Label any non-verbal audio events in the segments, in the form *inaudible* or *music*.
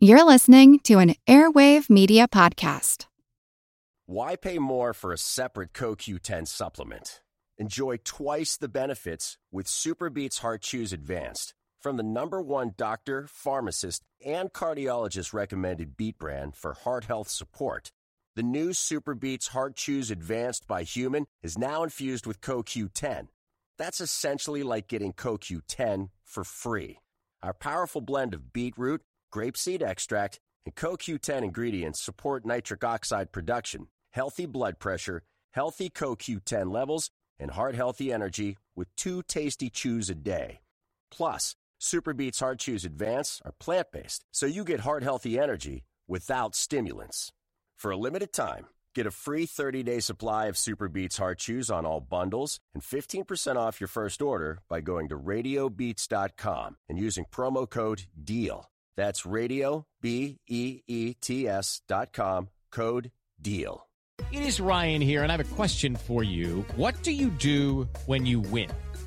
You're listening to an Airwave Media Podcast. Why pay more for a separate CoQ10 supplement? Enjoy twice the benefits with SuperBeets Heart Chews Advanced from the number one doctor, pharmacist, and cardiologist recommended beet brand for heart health support. The new SuperBeets Heart Chews Advanced by HumanN is now infused with CoQ10. That's essentially like getting CoQ10 for free. Our powerful blend of beetroot, grapeseed extract, and CoQ10 ingredients support nitric oxide production, healthy blood pressure, healthy CoQ10 levels, and heart healthy energy with two tasty chews a day. Plus, SuperBeets Heart Chews Advance are plant based, so you get heart healthy energy without stimulants. For a limited time, get a free 30 day supply of SuperBeets Heart Chews on all bundles and 15% off your first order by going to radiobeets.com and using promo code DEAL. That's radio, B E E T S dot com, code DEAL. It is Ryan here, and I have a question for you. What do you do when you win?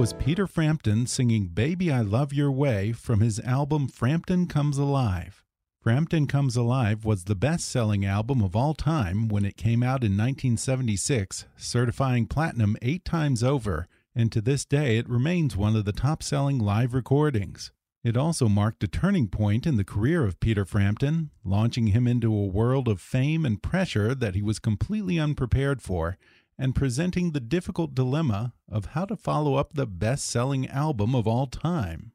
Was Peter Frampton singing Baby I Love Your Way from his album Frampton Comes Alive. Frampton Comes Alive was the best selling album of all time when it came out in 1976, certifying platinum eight times over, and to this day it remains one of the top selling live recordings. It also marked a turning point in the career of Peter Frampton, launching him into a world of fame and pressure that he was completely unprepared for, and presenting the difficult dilemma of how to follow up the best selling album of all time.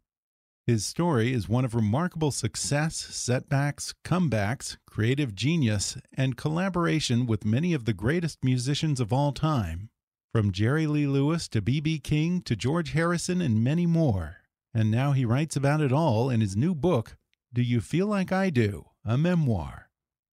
His story is one of remarkable success, setbacks, comebacks, creative genius, and collaboration with many of the greatest musicians of all time, from Jerry Lee Lewis to B.B. King to George Harrison and many more. And now he writes about it all in his new book, Do You Feel Like I Do? A Memoir.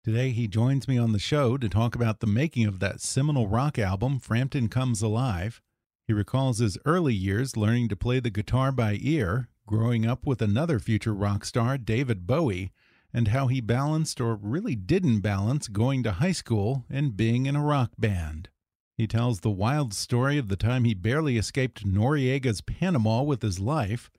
Today he joins me on the show to talk about the making of that seminal rock album, Frampton Comes Alive. He recalls his early years learning to play the guitar by ear, growing up with another future rock star, David Bowie, and how he balanced or really didn't balance going to high school and being in a rock band. He tells the wild story of the time he barely escaped Noriega's Panama with his life,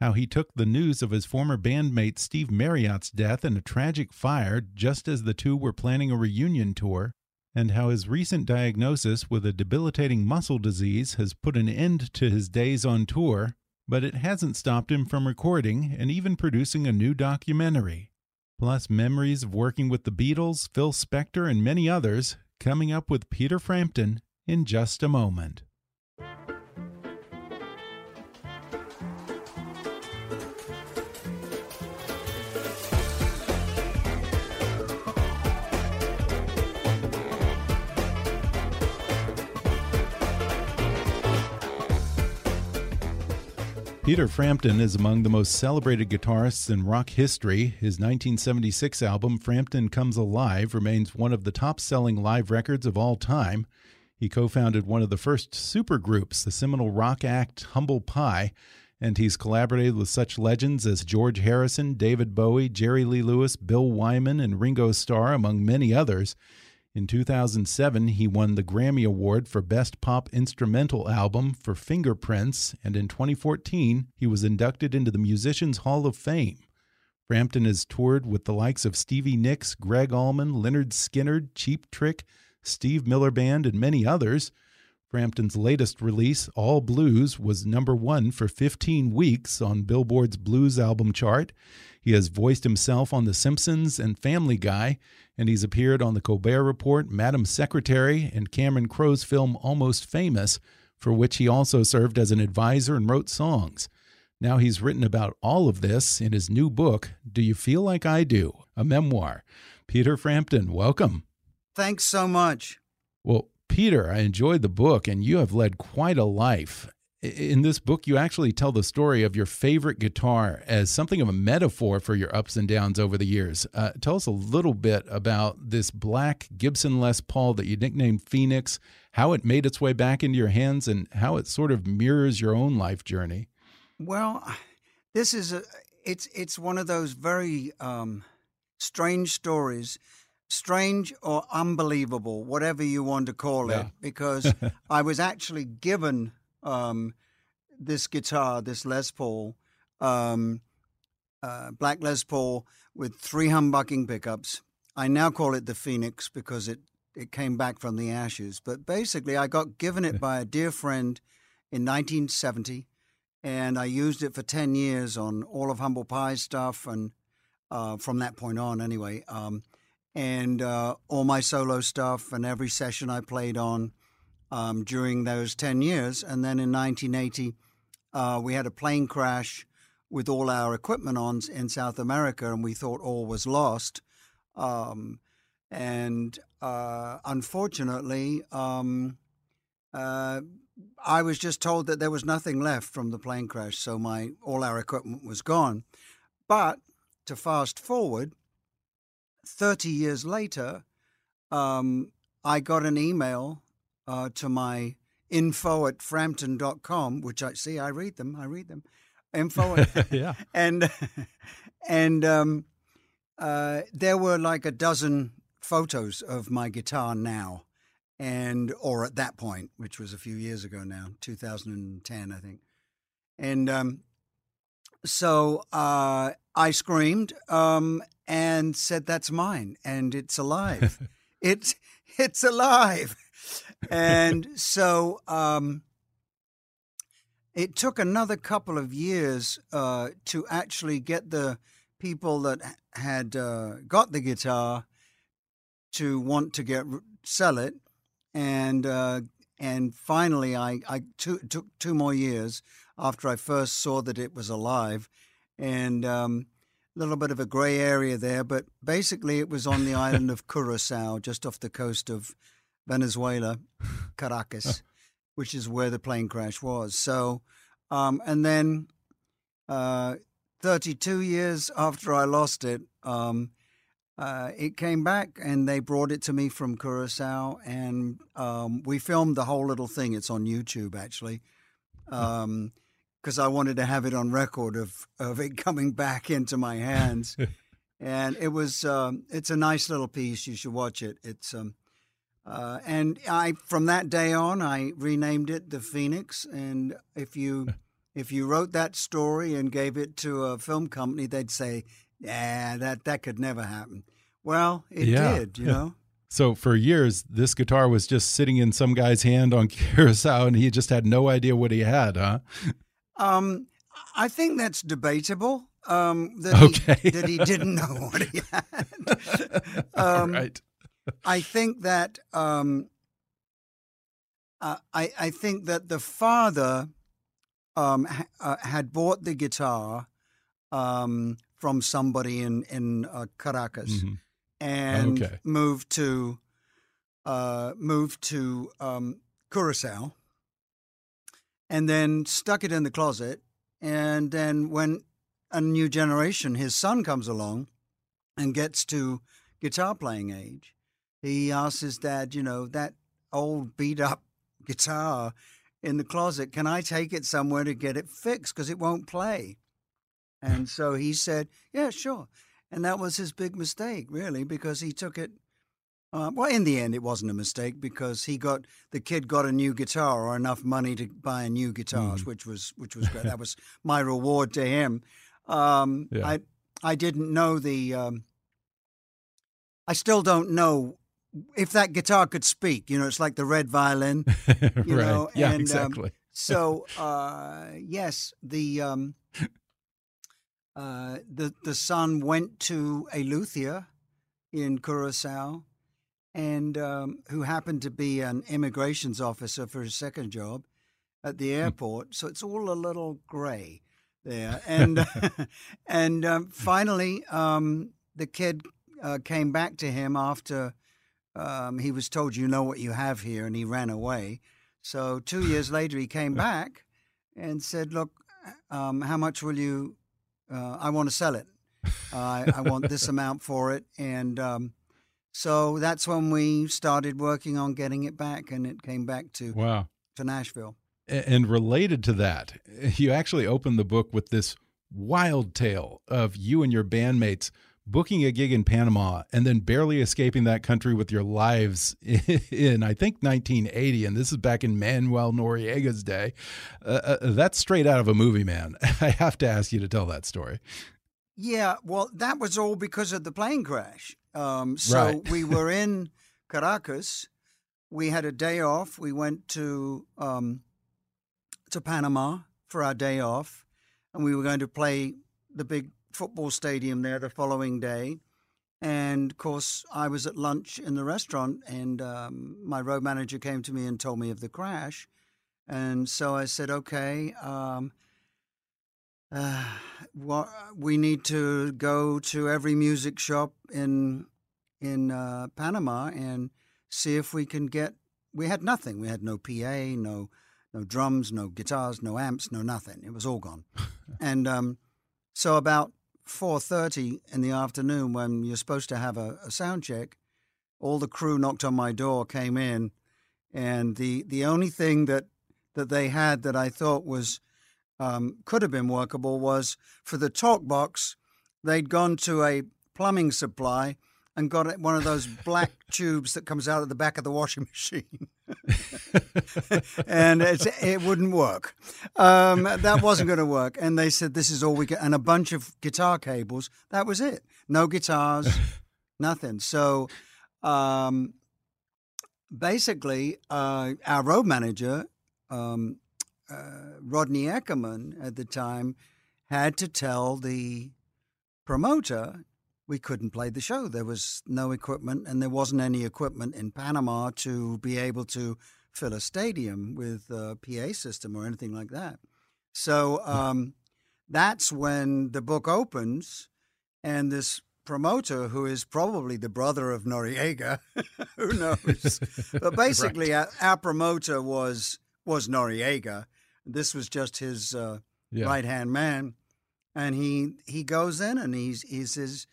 how he took the news of his former bandmate Steve Marriott's death in a tragic fire just as the two were planning a reunion tour, and how his recent diagnosis with a debilitating muscle disease has put an end to his days on tour, but it hasn't stopped him from recording and even producing a new documentary. Plus, memories of working with the Beatles, Phil Spector, and many others, coming up with Peter Frampton in just a moment. Peter Frampton is among the most celebrated guitarists in rock history. His 1976 album, Frampton Comes Alive, remains one of the top selling live records of all time. He co founded one of the first supergroups, the seminal rock act Humble Pie, and he's collaborated with such legends as George Harrison, David Bowie, Jerry Lee Lewis, Bill Wyman, and Ringo Starr, among many others. In 2007, he won the Grammy Award for Best Pop Instrumental Album for Fingerprints, and in 2014, he was inducted into the Musicians Hall of Fame. Frampton has toured with the likes of Stevie Nicks, Gregg Allman, Lynyrd Skynyrd, Cheap Trick, Steve Miller Band, and many others. Frampton's latest release, All Blues, was number one for 15 weeks on Billboard's Blues album chart. He has voiced himself on The Simpsons and Family Guy, and he's appeared on The Colbert Report, Madam Secretary, and Cameron Crowe's film Almost Famous, for which he also served as an advisor and wrote songs. Now he's written about all of this in his new book, Do You Feel Like I Do? A memoir. Peter Frampton, welcome. Thanks so much. Well, Peter, I enjoyed the book, and you have led quite a life. In this book, you actually tell the story of your favorite guitar as something of a metaphor for your ups and downs over the years. Uh, tell us a little bit about this black Gibson Les Paul that you nicknamed Phoenix, how it made its way back into your hands, and how it sort of mirrors your own life journey. Well, this is a it's it's one of those very um, strange stories strange or unbelievable, whatever you want to call it, because *laughs* I was actually given um, this guitar, this Les Paul, um, uh, black Les Paul with three humbucking pickups. I now call it the Phoenix because it, it came back from the ashes. But basically, I got given it by a dear friend in 1970, and I used it for 10 years on all of Humble Pie stuff, and uh, from that point on, anyway. Um, and uh, all my solo stuff and every session I played on um, during those 10 years. And then in 1980, uh, we had a plane crash with all our equipment on in South America, and we thought all was lost. Um, and uh, unfortunately, um, uh, I was just told that there was nothing left from the plane crash, so my all our equipment was gone. But to fast forward, 30 years later, um, I got an email uh, to my info at frampton.com, which I see, I read them, I read them. Info at, *laughs* yeah. and and um, uh, there were like a dozen photos of my guitar now, and or at that point, which was a few years ago now, 2010, I think, and um, so uh, I screamed um, and said, "That's mine, and it's alive. *laughs* it's it's alive." And so um, it took another couple of years uh, to actually get the people that had uh, got the guitar to want to get sell it, and uh, and finally, I I two, took two more years after I first saw that it was alive, and um, a little bit of a gray area there, but basically it was on the *laughs* island of Curacao, just off the coast of Venezuela, Caracas, which is where the plane crash was. So, um, and then uh, 32 years after I lost it, um, uh, it came back and they brought it to me from Curacao, and um, we filmed the whole little thing. It's on YouTube actually, because I wanted to have it on record of of it coming back into my hands. *laughs* and it was um, it's a nice little piece. You should watch it. It's um, uh, and I from that day on I renamed it the Phoenix. And if you *laughs* if you wrote that story and gave it to a film company, they'd say, "Yeah, that that could never happen." Well, it Yeah. did. You know. *laughs* So for years, this guitar was just sitting in some guy's hand on Curacao, and he just had no idea what he had, huh? Um, I think that's debatable. Um, that Okay. he, that he didn't know *laughs* what he had. *laughs* um, right. I think that um, uh, I I think that the father um, ha- uh, had bought the guitar um, from somebody in in uh, Caracas Mhm. and Okay. moved to uh, moved to um, Curacao, and then stuck it in the closet. And then when a new generation, his son comes along and gets to guitar playing age, he asks his dad, you know, that old beat up *laughs* guitar in the closet, can I take it somewhere to get it fixed because it won't play? And so he said, yeah, sure. And that was his big mistake, really, because he took it. Uh, well, in the end, it wasn't a mistake because he got the kid got a new guitar or enough money to buy a new guitars, which was which was great. *laughs* that was my reward to him. Um, Yeah. I I didn't know the. Um, I still don't know if that guitar could speak, you know, it's like the red violin. *laughs* You right. know, yeah, and, um, exactly. So *laughs* uh, yes, the um, uh, the the son went to a luthier in Curacao, and um, who happened to be an immigrations officer for his second job at the airport. So it's all a little grey there, and *laughs* *laughs* and um, finally um, the kid uh, came back to him after um, he was told, "You know what you have here," and he ran away. So two years *laughs* later, he came back and said, "Look, um, how much will you? Uh, I want to sell it. I, I want this amount for it." And um, so that's when we started working on getting it back, and it came back to Wow. to Nashville. And related to that, *laughs* you actually opened the book with this wild tale of you and your bandmates booking a gig in Panama and then barely escaping that country with your lives *laughs* in, I think, 1980. And this is back in Manuel Noriega's day. Uh, uh, that's straight out of a movie, man. *laughs* I have to ask you to tell that story. Yeah, well, that was all because of the plane crash. Um, so Right. *laughs* we were in Caracas. We had a day off. We went to um, to Panama for our day off, and we were going to play the big football stadium there the following day. And of course, I was at lunch in the restaurant, and um, my road manager came to me and told me of the crash. And so I said, okay. Um, uh, well, we need to go to every music shop in in uh, Panama and see if we can get. We had nothing. We had no PA, no no drums, no guitars, no amps, no nothing. It was all gone. *laughs* and um, so about four thirty in the afternoon, when you're supposed to have a, a sound check, all the crew knocked on my door, came in, and the the only thing that that they had that I thought was um, could have been workable was for the talk box, they'd gone to a plumbing supply and got one of those black *laughs* tubes that comes out of the back of the washing machine. *laughs* and it's, it wouldn't work. Um, that wasn't going to work. And they said, This is all we get. And a bunch of guitar cables. That was it. No guitars, *laughs* nothing. So um, basically, uh, our road manager, um, uh, Rodney Eckerman at the time had to tell the promoter we couldn't play the show. There was no equipment, and there wasn't any equipment in Panama to be able to fill a stadium with a PA system or anything like that. So um, that's when the book opens, and this promoter, who is probably the brother of Noriega, *laughs* who knows? *laughs* but basically, our, our promoter was was Noriega. This was just his uh, Yeah. right hand man, and he he goes in and he's he says,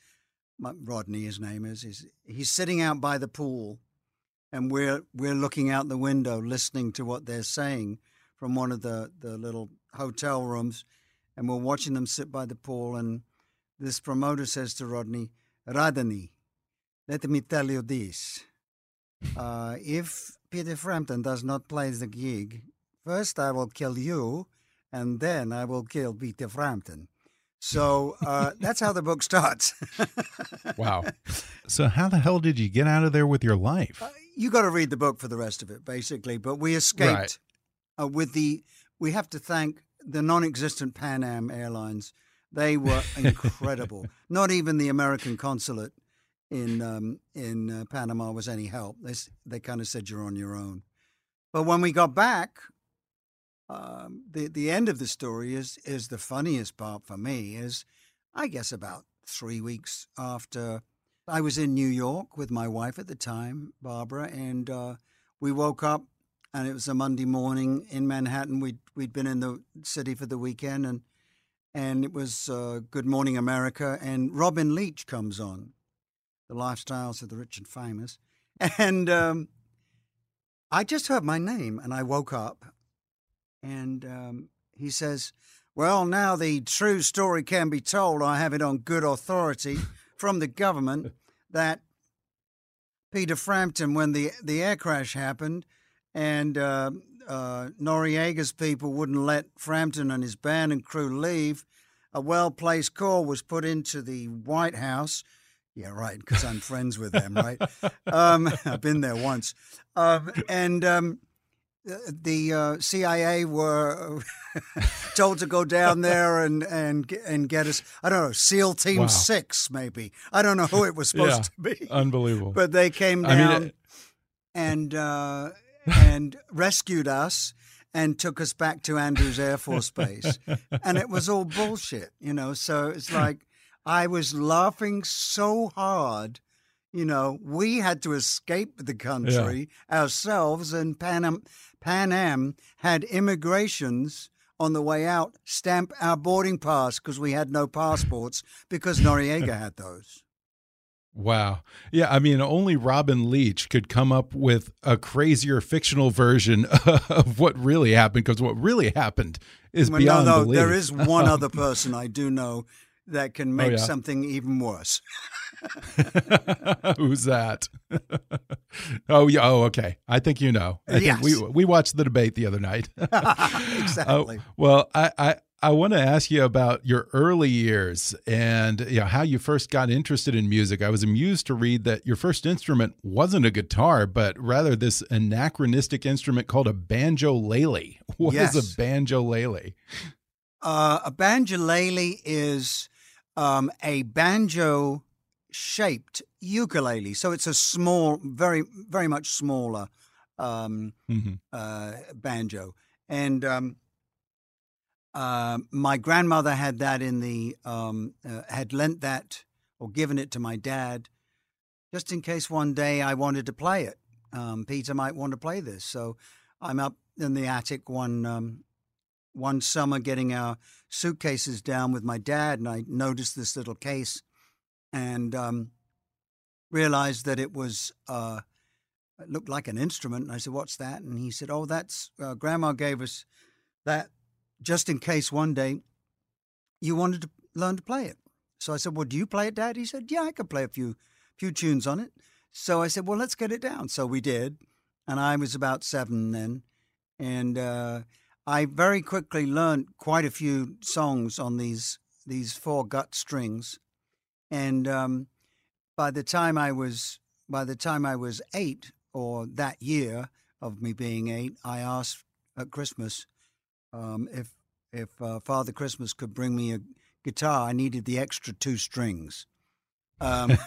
Rodney, his name is, he's, he's sitting out by the pool, and we're we're looking out the window, listening to what they're saying from one of the the little hotel rooms, and we're watching them sit by the pool, and this promoter says to Rodney, Radani, let me tell you this. Uh, if Peter Frampton does not play the gig, first I will kill you, and then I will kill Peter Frampton. So uh, *laughs* that's how the book starts. Wow. *laughs* So, how the hell did you get out of there with your life? you got to read the book for the rest of it, basically. But we escaped uh, with the. We have to thank the non-existent Pan Am Airlines. They were *laughs* incredible. Not even the American consulate in um, in uh, Panama was any help. They they kind of said you're on your own. But when we got back, um, the the end of the story is is the funniest part for me. Is I guess about three weeks after I was in New York with my wife at the time, Barbara, and uh, we woke up and it was a Monday morning in Manhattan. We'd we'd been in the city for the weekend and and it was uh, Good Morning America and Robin Leach comes on, the lifestyles of the rich and famous, *laughs* and um, I just heard my name and I woke up and um, he says, Well, now the true story can be told. I have it on good authority *laughs* from the government that Peter Frampton, when the, the air crash happened, and uh, uh, Noriega's people wouldn't let Frampton and his band and crew leave, a well placed call was put into the White House Yeah, right. Because I'm friends with them, right? *laughs* Um, *laughs* I've been there once, um, and um, the- uh, CIA were *laughs* told to go down there and and and get us. I don't know, SEAL Team Wow. Six, maybe. I don't know who it was supposed Yeah. to be, Unbelievable. but they came I mean, down it- and uh, and rescued us and took us back to Andrews Air Force Base, and it was all bullshit, you know. So it's like I was laughing so hard. You know, we had to escape the country ourselves, and Pan Am, Pan Am had immigrations on the way out stamp our boarding pass because we had no passports because Noriega had those. Wow. Yeah, I mean, only Robin Leach could come up with a crazier fictional version *laughs* of what really happened because what really happened is Well, beyond no, no, belief. there is one other *laughs* person I do know that can oh, make Oh, yeah? something even worse. *laughs* *laughs* Who's that? *laughs* oh yeah. Oh, okay. I think you know. I think we we watched the debate the other night. *laughs* exactly. Uh, well, I I, I want to ask you about your early years and you know, how you first got interested in music. I was amused to read that your first instrument wasn't a guitar, but rather this anachronistic instrument called a banjo-lele. What is Yes. a banjo-lele? Uh, a banjolele is um, a banjo shaped ukulele. So it's a small, very, very much smaller um, Mhm. uh, banjo. And um, uh, my grandmother had that in the, um, uh, had lent that or given it to my dad just in case one day I wanted to play it. Um, Peter might want to play this. So I'm up in the attic one um, one summer getting our suitcases down with my dad, and I noticed this little case and um, realized that it was uh, it looked like an instrument. And I said, "What's that?" And he said, "Oh, that's uh, Grandma gave us that just in case one day you wanted to learn to play it." So I said, "Well, do you play it, Dad?" He said, "Yeah, I could play a few few tunes on it." So I said, "Well, let's get it down." So we did, and I was about seven then, and uh, I very quickly learned quite a few songs on these these four gut strings, and um, by the time I was by the time I was eight, or that year of me being eight, I asked at Christmas um, if if uh, Father Christmas could bring me a guitar. I needed the extra two strings. Um,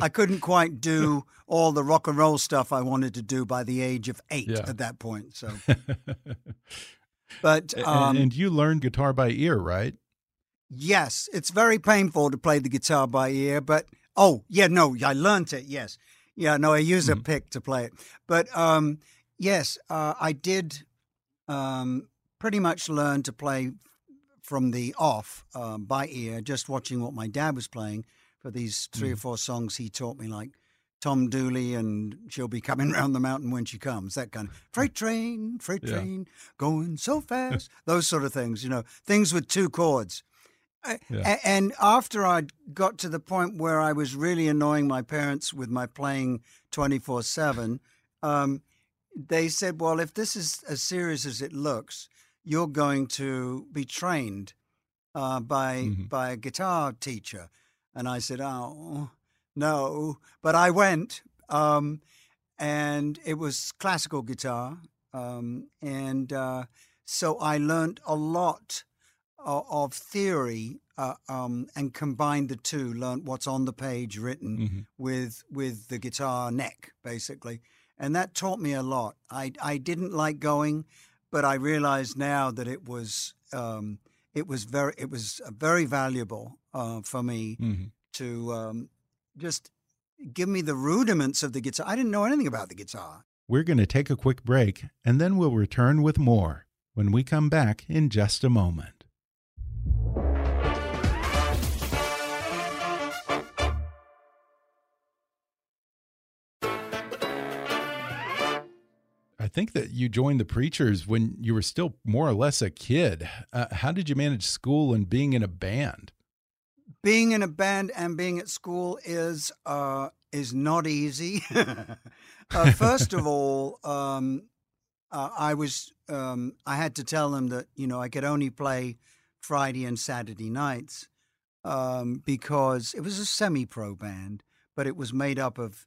I *laughs* couldn't quite do all the rock and roll stuff I wanted to do by the age of eight Yeah. at that point. So, *laughs* but um, and you learned guitar by ear, right? Yes, it's very painful to play the guitar by ear, but oh yeah, no, I learned it. Yes, yeah, no, I use a pick to play it, but um, yes, uh, I did um, pretty much learn to play from the off um, by ear, just watching what my dad was playing for these 3 or four songs he taught me, like Tom Dooley and She'll Be Coming Round the Mountain When She Comes, that kind of freight train, freight Yeah. train, going so fast, those sort of things, you know, things with two chords. Yeah. And after I got to the point where I was really annoying my parents with my playing 24 7, um, they said, Well, if this is as serious as it looks, you're going to be trained uh, by, Mhm. by a guitar teacher. And I said, Oh, no. But I went, um, and it was classical guitar. Um, and uh, so I learned a lot o- of theory uh, um, and combined the two. Learned what's on the page written Mhm. with with the guitar neck, basically, and that taught me a lot. I I didn't like going, but I realize now that it was um, it was very it was very valuable uh, for me Mhm. to um, just give me the rudiments of the guitar. I didn't know anything about the guitar. We're going to take a quick break and then we'll return with more when we come back in just a moment. Think that you joined the Preachers when you were still more or less a kid. Uh, how did you manage school and being in a band? being in a band and being at school is uh, is not easy. *laughs* uh, first of *laughs* all, um, uh, I was um, I had to tell them that you know I could only play Friday and Saturday nights um, because it was a semi-pro band, but it was made up of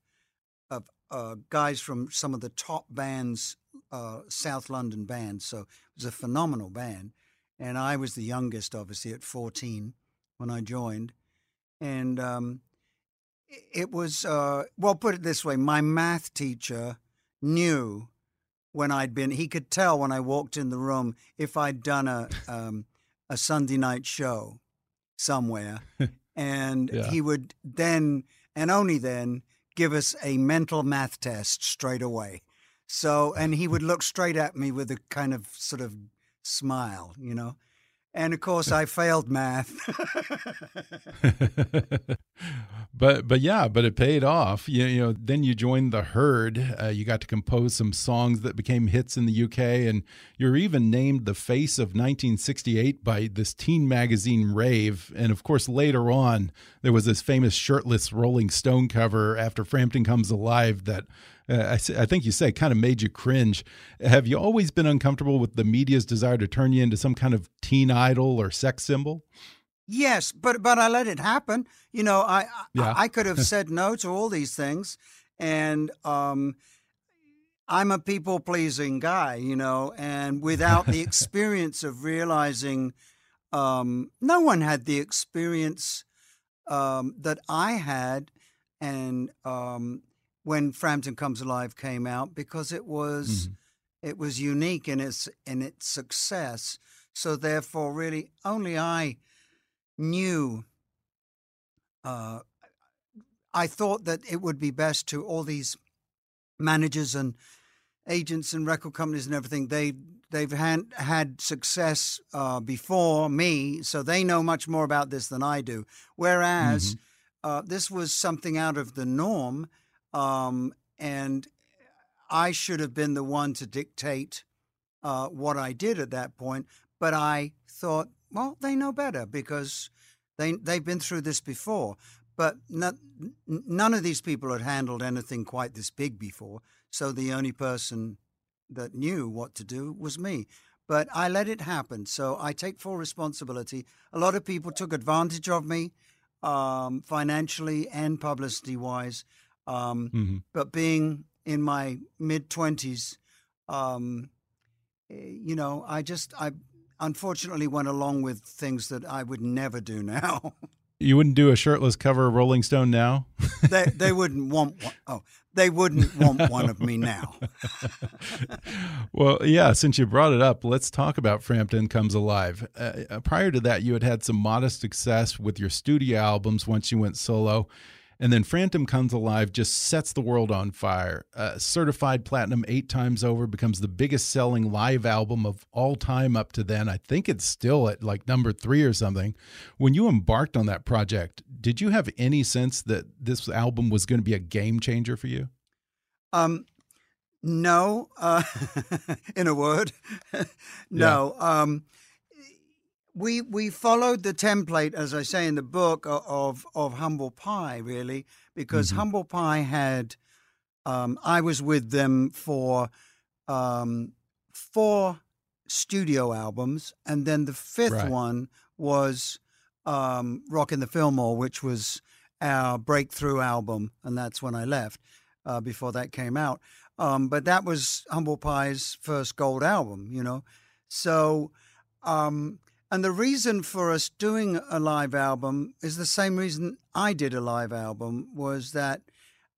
of uh, guys from some of the top bands, uh, South London band. So it was a phenomenal band, and I was the youngest, obviously, at 14 when I joined, and um, it- was uh, well. Put it this way: my math teacher knew when I'd been. He could tell when I walked in the room if I'd done a *laughs* um, a Sunday night show somewhere, and Yeah. he would then and only then give us a mental math test straight away. So, and he would look straight at me with a kind of sort of smile, you know. And of course, *laughs* I failed math. *laughs* but but yeah, but it paid off. You, you know, then you joined the Herd. Uh, you got to compose some songs that became hits in the UK, and you're even named the face of 1968 by this teen magazine Rave. And of course, later on, there was this famous shirtless Rolling Stone cover after Frampton Comes Alive that. Uh, I, I think you say kind of made you cringe. Have you always been uncomfortable with the media's desire to turn you into some kind of teen idol or sex symbol? Yes, but but I let it happen. You know, I Yeah. I, I could have *laughs* said no to all these things, and um, I'm a people pleasing guy. You know, and without the *laughs* experience of realizing, um, no one had the experience um, that I had, and um, when Frampton Comes Alive came out, because it was it was unique in its in its success. So therefore, really, only I knew. Uh, I thought that it would be best to all these managers and agents and record companies and everything. They they've had had success uh, before me, so they know much more about this than I do. Whereas uh, this was something out of the norm, um, and I should have been the one to dictate uh, what I did at that point. But I thought, well, they know better because they they've been through this before. But not, none of these people had handled anything quite this big before. So the only person that knew what to do was me. But I let it happen. So I take full responsibility. A lot of people took advantage of me um, financially and publicity wise. Um, hmm but being in my mid 20s um eh, you know i just i unfortunately went along with things that i would never do now *laughs* You wouldn't do a shirtless cover of Rolling Stone now? they they wouldn't want *laughs* one, oh they wouldn't want one of me now *laughs* well, yeah, since you brought it up, let's talk about Frampton Comes Alive. Uh, uh, prior to that, you had had some modest success with your studio albums once you went solo. And then Frampton Comes Alive just sets the world on fire. Uh, certified platinum eight times over, becomes the biggest selling live album of all time up to then. I think it's still at like number three or something. When you embarked on that project, did you have any sense that this album was going to be a game changer for you? Um, no, uh, *laughs* in a word, *laughs* no. Um, we we followed the template, as I say in the book, of of Humble Pie, really, because Humble Pie had. Um, I was with them for um, four studio albums, and then the fifth Right. one was um, Rockin' the Fillmore, which was our breakthrough album, and that's when I left uh, before that came out. Um, but that was Humble Pie's first gold album, you know. So, um, and the reason for us doing a live album is the same reason I did a live album was that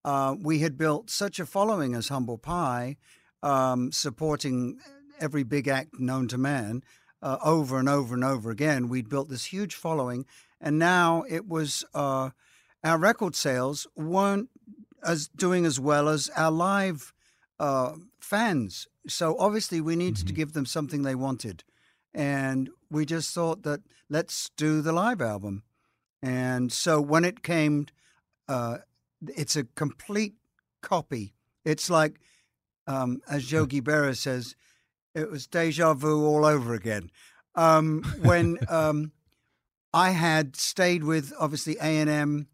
uh, we had built such a following as Humble Pie, um, supporting every big act known to man uh, over and over and over again. We'd built this huge following, and now it was uh, our record sales weren't as doing as well as our live uh, fans. So obviously, we needed to give them something they wanted, and we just thought that let's do the live album. And so when it came, uh, it's a complete copy. It's like, um, as Yogi Berra says, it was deja vu all over again. Um, when *laughs* um, I had stayed with obviously A and M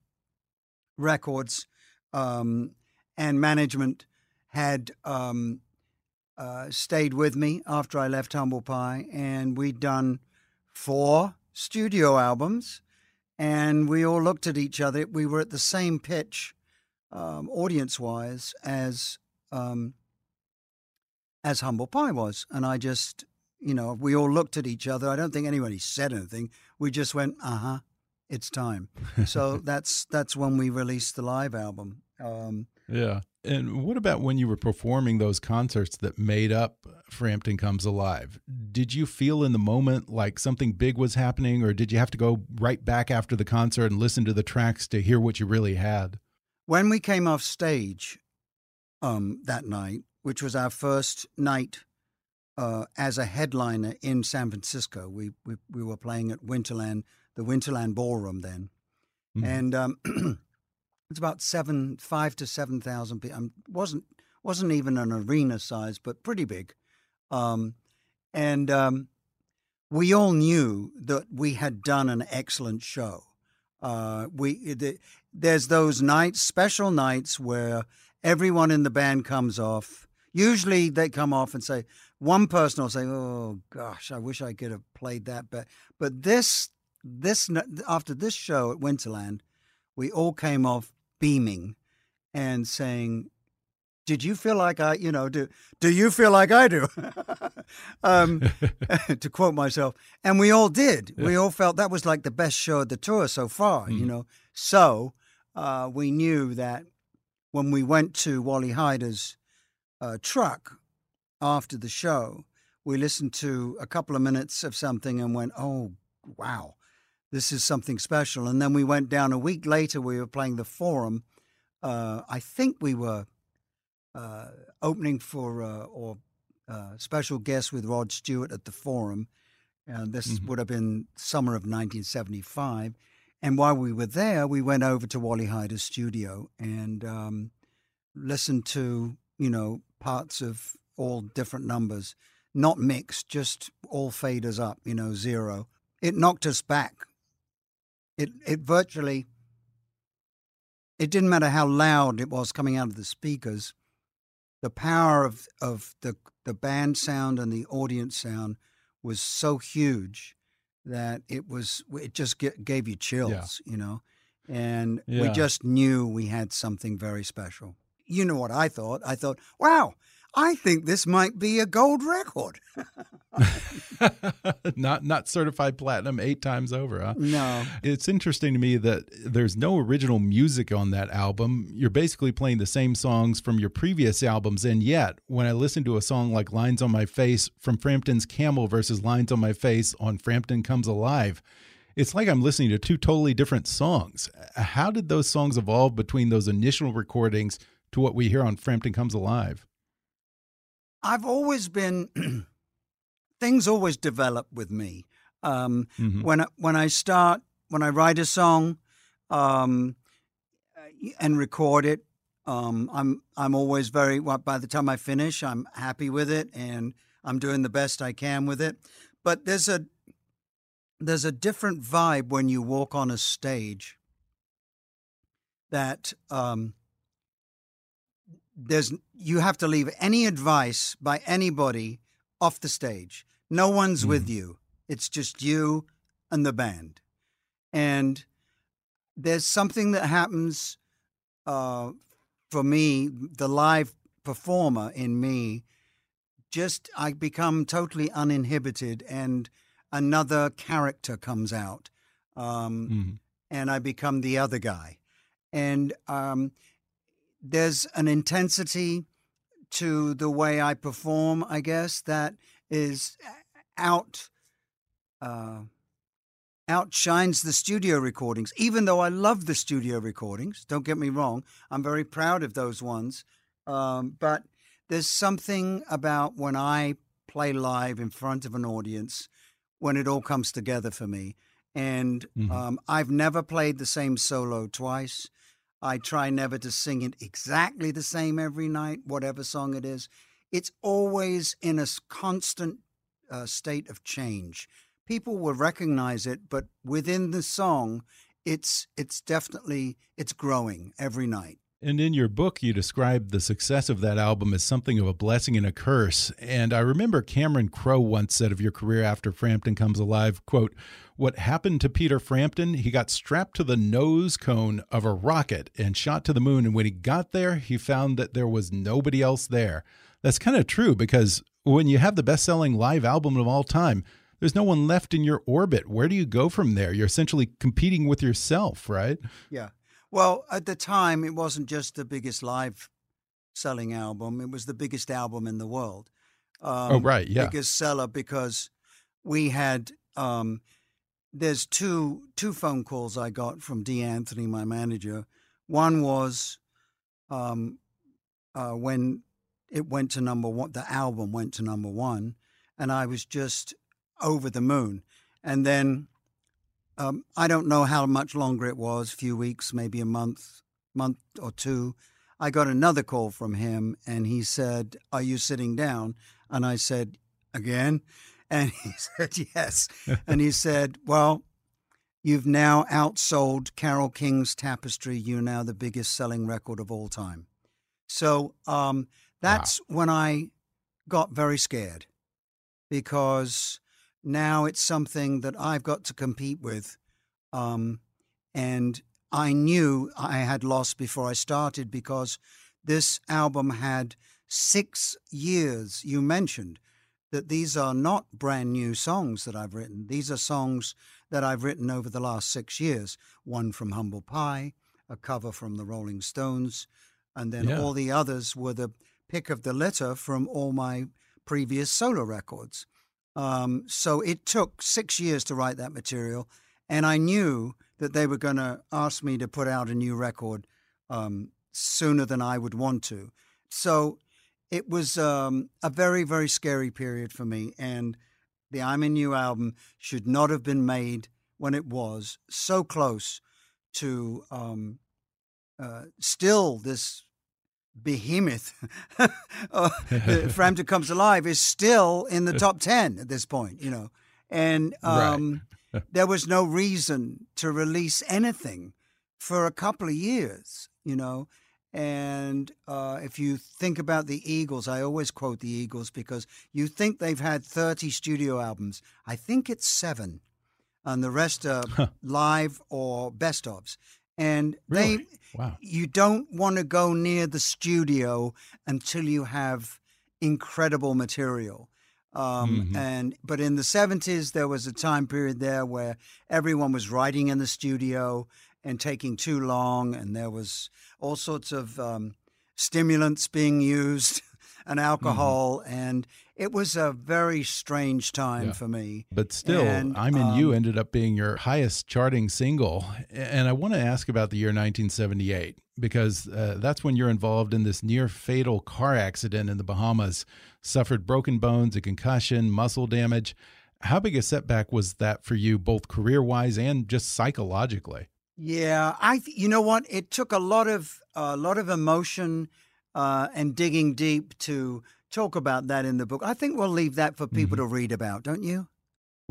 Records um, and management had um, uh, stayed with me after I left Humble Pie, and we'd done four studio albums, and we all looked at each other. We were at the same pitch, um, audience wise, as um, as Humble Pie was, and I just, you know, we all looked at each other. I don't think anybody said anything. We just went, uh huh, it's time. so *laughs* that's that's when we released the live album. Um, yeah. And what about when you were performing those concerts that made up Frampton Comes Alive? Did you feel in the moment like something big was happening, or did you have to go right back after the concert and listen to the tracks to hear what you really had? When we came off stage um, that night, which was our first night uh, as a headliner in San Francisco, we, we, we were playing at Winterland, the Winterland Ballroom then. Mm -hmm. And um, *clears throat* it's about seven, five to seven thousand people. Um, wasn't wasn't even an arena size, but pretty big. Um, and um, we all knew that we had done an excellent show. Uh, we the, there's those nights, special nights where everyone in the band comes off. Usually they come off and say one person will say, "Oh gosh, I wish I could have played that." But but this this after this show at Winterland, we all came off beaming and saying, did you feel like I, you know, do do you feel like I do? *laughs* um, *laughs* *laughs* to quote myself, and we all did. Yeah. We all felt that was like the best show of the tour so far, mm. you know. So uh, we knew that when we went to Wally Heider's uh, truck after the show, we listened to a couple of minutes of something and went, "Oh, wow, this is something special. And then we went down a week later, we were playing the Forum. Uh, I think we were uh, opening for uh, or uh, special guest with Rod Stewart at the Forum. And this mm-hmm. would have been summer of 1975. And while we were there, we went over to Wally Heider's studio and um, listened to, you know, parts of all different numbers, not mixed, just all faders up, you know, zero. It knocked us back it it virtually it didn't matter how loud it was coming out of the speakers. The power of of the the band sound and the audience sound was so huge that it was it just get, gave you chills, yeah. you know. And yeah. we just knew we had something very special. You know what I thought? I thought, wow, I think this might be a gold record. *laughs* *laughs* not not certified platinum eight times over, huh? No. It's interesting to me that there's no original music on that album. You're basically playing the same songs from your previous albums, and yet when I listen to a song like Lines on My Face from Frampton's Camel versus Lines on My Face on Frampton Comes Alive, it's like I'm listening to two totally different songs. How did those songs evolve between those initial recordings to what we hear on Frampton Comes Alive? I've always been *clears throat* things always develop with me. Um, mm-hmm. When when I start when I write a song um, and record it, um, I'm I'm always very. Well, by the time I finish, I'm happy with it and I'm doing the best I can with it. But there's a there's a different vibe when you walk on a stage that um, there's you have to leave any advice by anybody off the stage. No one's mm. with you. It's just you and the band. And there's something that happens uh, for me, the live performer in me, just I become totally uninhibited and another character comes out. Um, mm. And I become the other guy. And um, there's an intensity to the way I perform, I guess, that is out uh, outshines the studio recordings. Even though I love the studio recordings, don't get me wrong, I'm very proud of those ones. Um, but there's something about when I play live in front of an audience when it all comes together for me. And mm-hmm. um, I've never played the same solo twice. I try never to sing it exactly the same every night, whatever song it is. It's always in a constant uh, state of change. People will recognize it, but within the song, it's it's definitely it's growing every night. And in your book, you described the success of that album as something of a blessing and a curse. And I remember Cameron Crowe once said of your career after Frampton Comes Alive, quote, what happened to Peter Frampton, he got strapped to the nose cone of a rocket and shot to the moon. And when he got there, he found that there was nobody else there. That's kind of true because when you have the best selling live album of all time, there's no one left in your orbit. Where do you go from there? You're essentially competing with yourself, right? Yeah. Well, at the time, it wasn't just the biggest live selling album, it was the biggest album in the world. Um, oh, right. Yeah. Biggest seller because we had. Um, there's two two phone calls I got from Dee Anthony, my manager. One was um, uh, when it went to number one, the album went to number one, and I was just over the moon. And then um, I don't know how much longer it was, a few weeks, maybe a month, month or two. I got another call from him and he said, Are you sitting down? And I said, Again? *laughs* And he said, Yes. and he said, Well, you've now outsold Carole King's Tapestry. You're now the biggest selling record of all time. So um, that's wow. when I got very scared because now it's something that I've got to compete with. Um, and I knew I had lost before I started because this album had six years. You mentioned that these are not brand new songs that I've written. These are songs that I've written over the last six years. One from Humble Pie, a cover from the Rolling Stones, and then yeah. all the others were the pick of the litter from all my previous solo records. Um, so it took six years to write that material, and I knew that they were going to ask me to put out a new record um, sooner than I would want to. So it was um, a very, very scary period for me, and the I'm in You album should not have been made when it was so close to um, uh, still this behemoth *laughs* uh, *laughs* Frampton Comes Alive is still in the *laughs* top 10 at this point, you know. And um, right. there was no reason to release anything for a couple of years, you know. And uh, if you think about the Eagles, I always quote the Eagles because you think they've had 30 studio albums. I think it's seven, and the rest are live or best ofs. And really? they Wow. You don't want to go near the studio until you have incredible material. Um, mm-hmm. And but in the seventies, there was a time period there where everyone was writing in the studio and taking too long, and there was all sorts of um, stimulants being used *laughs* and mm-hmm. alcohol, mm-hmm. and it was a very strange time yeah. for me. But still, and, I'm in um, You ended up being your highest charting single. And I want to ask about the year 1978 because uh, that's when you're involved in this near fatal car accident in the Bahamas, suffered broken bones, a concussion, muscle damage. How big a setback was that for you, both career wise and just psychologically? Yeah, I. You know what? It took a lot of a lot of emotion uh, and digging deep to talk about that in the book. I think we'll leave that for people mm -hmm. to read about, don't you?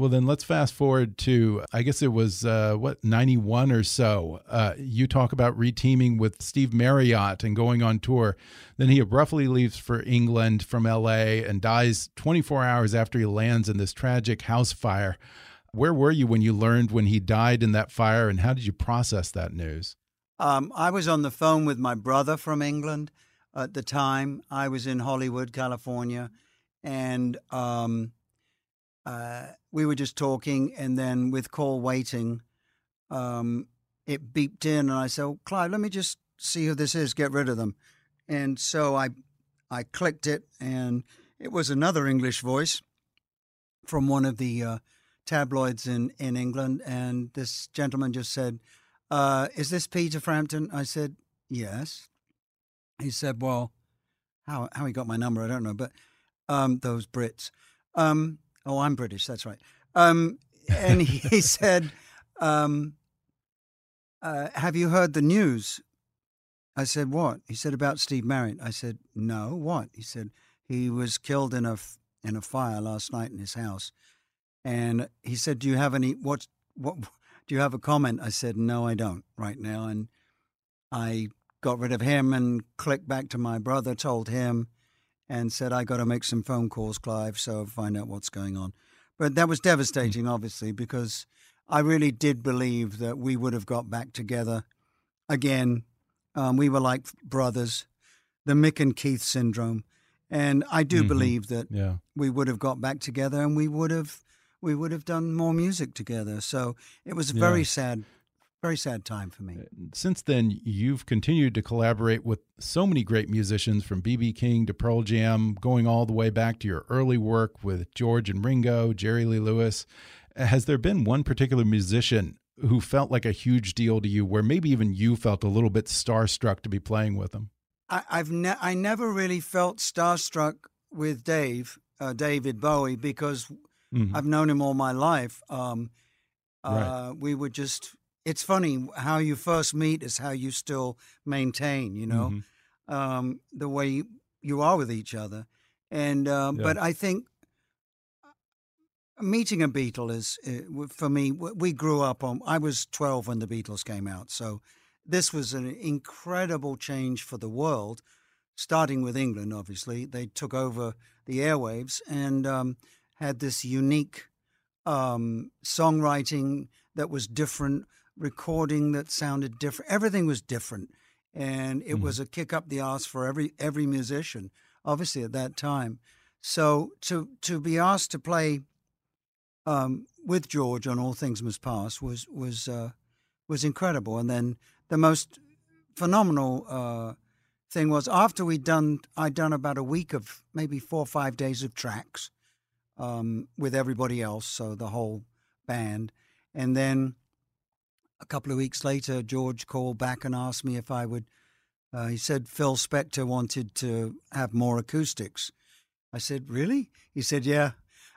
Well, then let's fast forward to, I guess it was, uh, what, 91 or so. Uh, you talk about reteaming with Steve Marriott and going on tour. Then he abruptly leaves for England from LA and dies 24 hours after he lands in this tragic house fire. Where were you when you learned when he died in that fire, and how did you process that news? Um, I was on the phone with my brother from England at the time. I was in Hollywood, California, and um, uh, we were just talking. And then with call waiting, um, it beeped in, and I said, oh, "Clive, let me just see who this is. Get rid of them." And so I, I clicked it, and it was another English voice from one of the uh, tabloids in in England, and this gentleman just said. Uh, is this Peter Frampton? I said, yes he said, "Well, how how he got my number, I don't know, but um, those Brits. Um, oh, I'm British. That's right." Um, and he *laughs* said, um, uh, "Have you heard the news?" I said, "What?" He said, "About Steve Marriott." I said, "No, what?" He said, "He was killed in a in a fire last night in his house." And he said, "Do you have any what what *laughs* do you have a comment?" I said, "No, I don't right now." And I got rid of him and clicked back to my brother, told him, and said, I got to make some phone calls, Clive, so find out what's going on. But that was devastating, obviously, because I really did believe that we would have got back together again. Um, we were like brothers, the Mick and Keith syndrome. And I do Mhm. believe that Yeah. we would have got back together and we would have we would have done more music together. So it was a Yeah. very sad, very sad time for me. Since then, you've continued to collaborate with so many great musicians from BB King to Pearl Jam, going all the way back to your early work with George and Ringo, Jerry Lee Lewis. Has there been one particular musician who felt like a huge deal to you, where maybe even you felt a little bit starstruck to be playing with them? I, I've ne- I never really felt starstruck with Dave, uh, David Bowie, because Mhm. I've known him all my life. Um, Right. uh, We were just. It's funny how you first meet is how you still maintain. You know, Mhm. um, the way you are with each other, and um, Yeah. but I think meeting a Beatle is uh, for me. We grew up on. I was twelve when the Beatles came out, so this was an incredible change for the world. Starting with England, obviously, they took over the airwaves and um, had this unique um, songwriting that was different, recording that sounded different. Everything was different, and it was a kick up the arse for every every musician, obviously at that time. So to to be asked to play um, with George on All Things Must Pass was was uh, was incredible. And then the most phenomenal uh, thing was after we'd done, I'd done about a week of maybe four or five days of tracks um, with everybody else, so the whole band, and then a couple of weeks later, George called back and asked me if I would. Uh, he said Phil Spector wanted to have more acoustics. I said, "Really?" He said, "Yeah."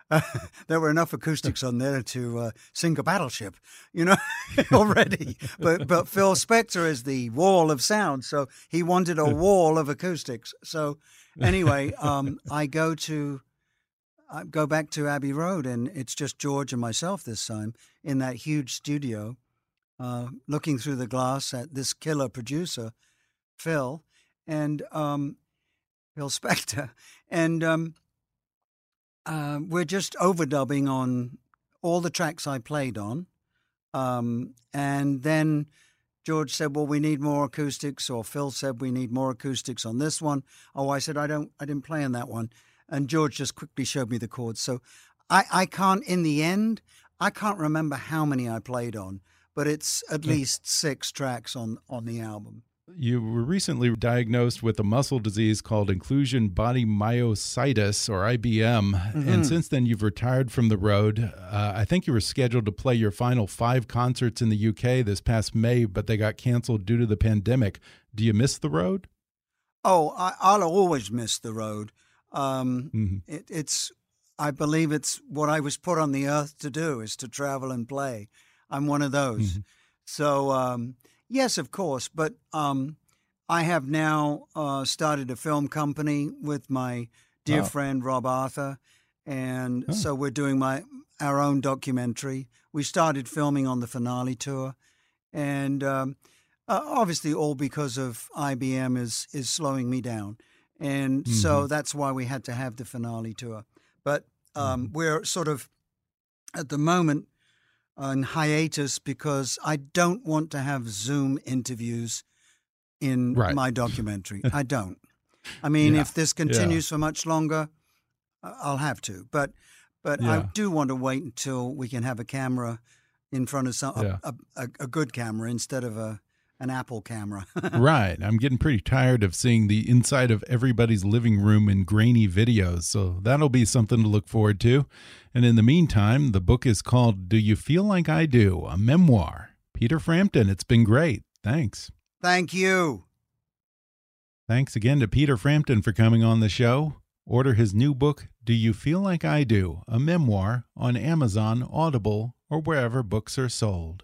*laughs* there were enough acoustics on there to uh, sink a battleship, you know, *laughs* already. But but Phil Spector is the wall of sound, so he wanted a *laughs* wall of acoustics. So anyway, um, I go to I go back to Abbey Road, and it's just George and myself this time in that huge studio, uh, looking through the glass at this killer producer, Phil, and um, Phil *laughs* Spector, and um, uh, we're just overdubbing on all the tracks I played on, um, and then. George said, "Well, we need more acoustics," or Phil said, "We need more acoustics on this one." Oh, I said, "I don't, I didn't play on that one," and George just quickly showed me the chords. So, I, I can't. In the end, I can't remember how many I played on, but it's at least six tracks on on the album. You were recently diagnosed with a muscle disease called inclusion body myositis, or IBM. Mm-hmm. And since then, you've retired from the road. Uh, I think you were scheduled to play your final five concerts in the UK this past May, but they got canceled due to the pandemic. Do you miss the road? Oh, I, I'll always miss the road. Um, Mhm. it, it's, I believe it's what I was put on the earth to do is to travel and play. I'm one of those. So um, yes, of course, but um, I have now uh, started a film company with my dear Wow. friend Rob Arthur, and Oh. so we're doing my our own documentary. We started filming on the finale tour, and um, uh, obviously all because of IBM is is slowing me down, and so that's why we had to have the finale tour. But um, we're sort of at the moment on hiatus because I don't want to have Zoom interviews in Right. my documentary. I don't. I *laughs* mean, Yeah. if this continues for much longer, I'll have to. But but I do want to wait until we can have a camera in front of some Yeah. a, a, a good camera instead of a an Apple camera. *laughs* right. I'm getting pretty tired of seeing the inside of everybody's living room in grainy videos. So that'll be something to look forward to. And in the meantime, the book is called Do You Feel Like I Do? A Memoir. Peter Frampton, it's been great. Thanks. Thank you. Thanks again to Peter Frampton for coming on the show. Order his new book, Do You Feel Like I Do? A Memoir, on Amazon, Audible, or wherever books are sold.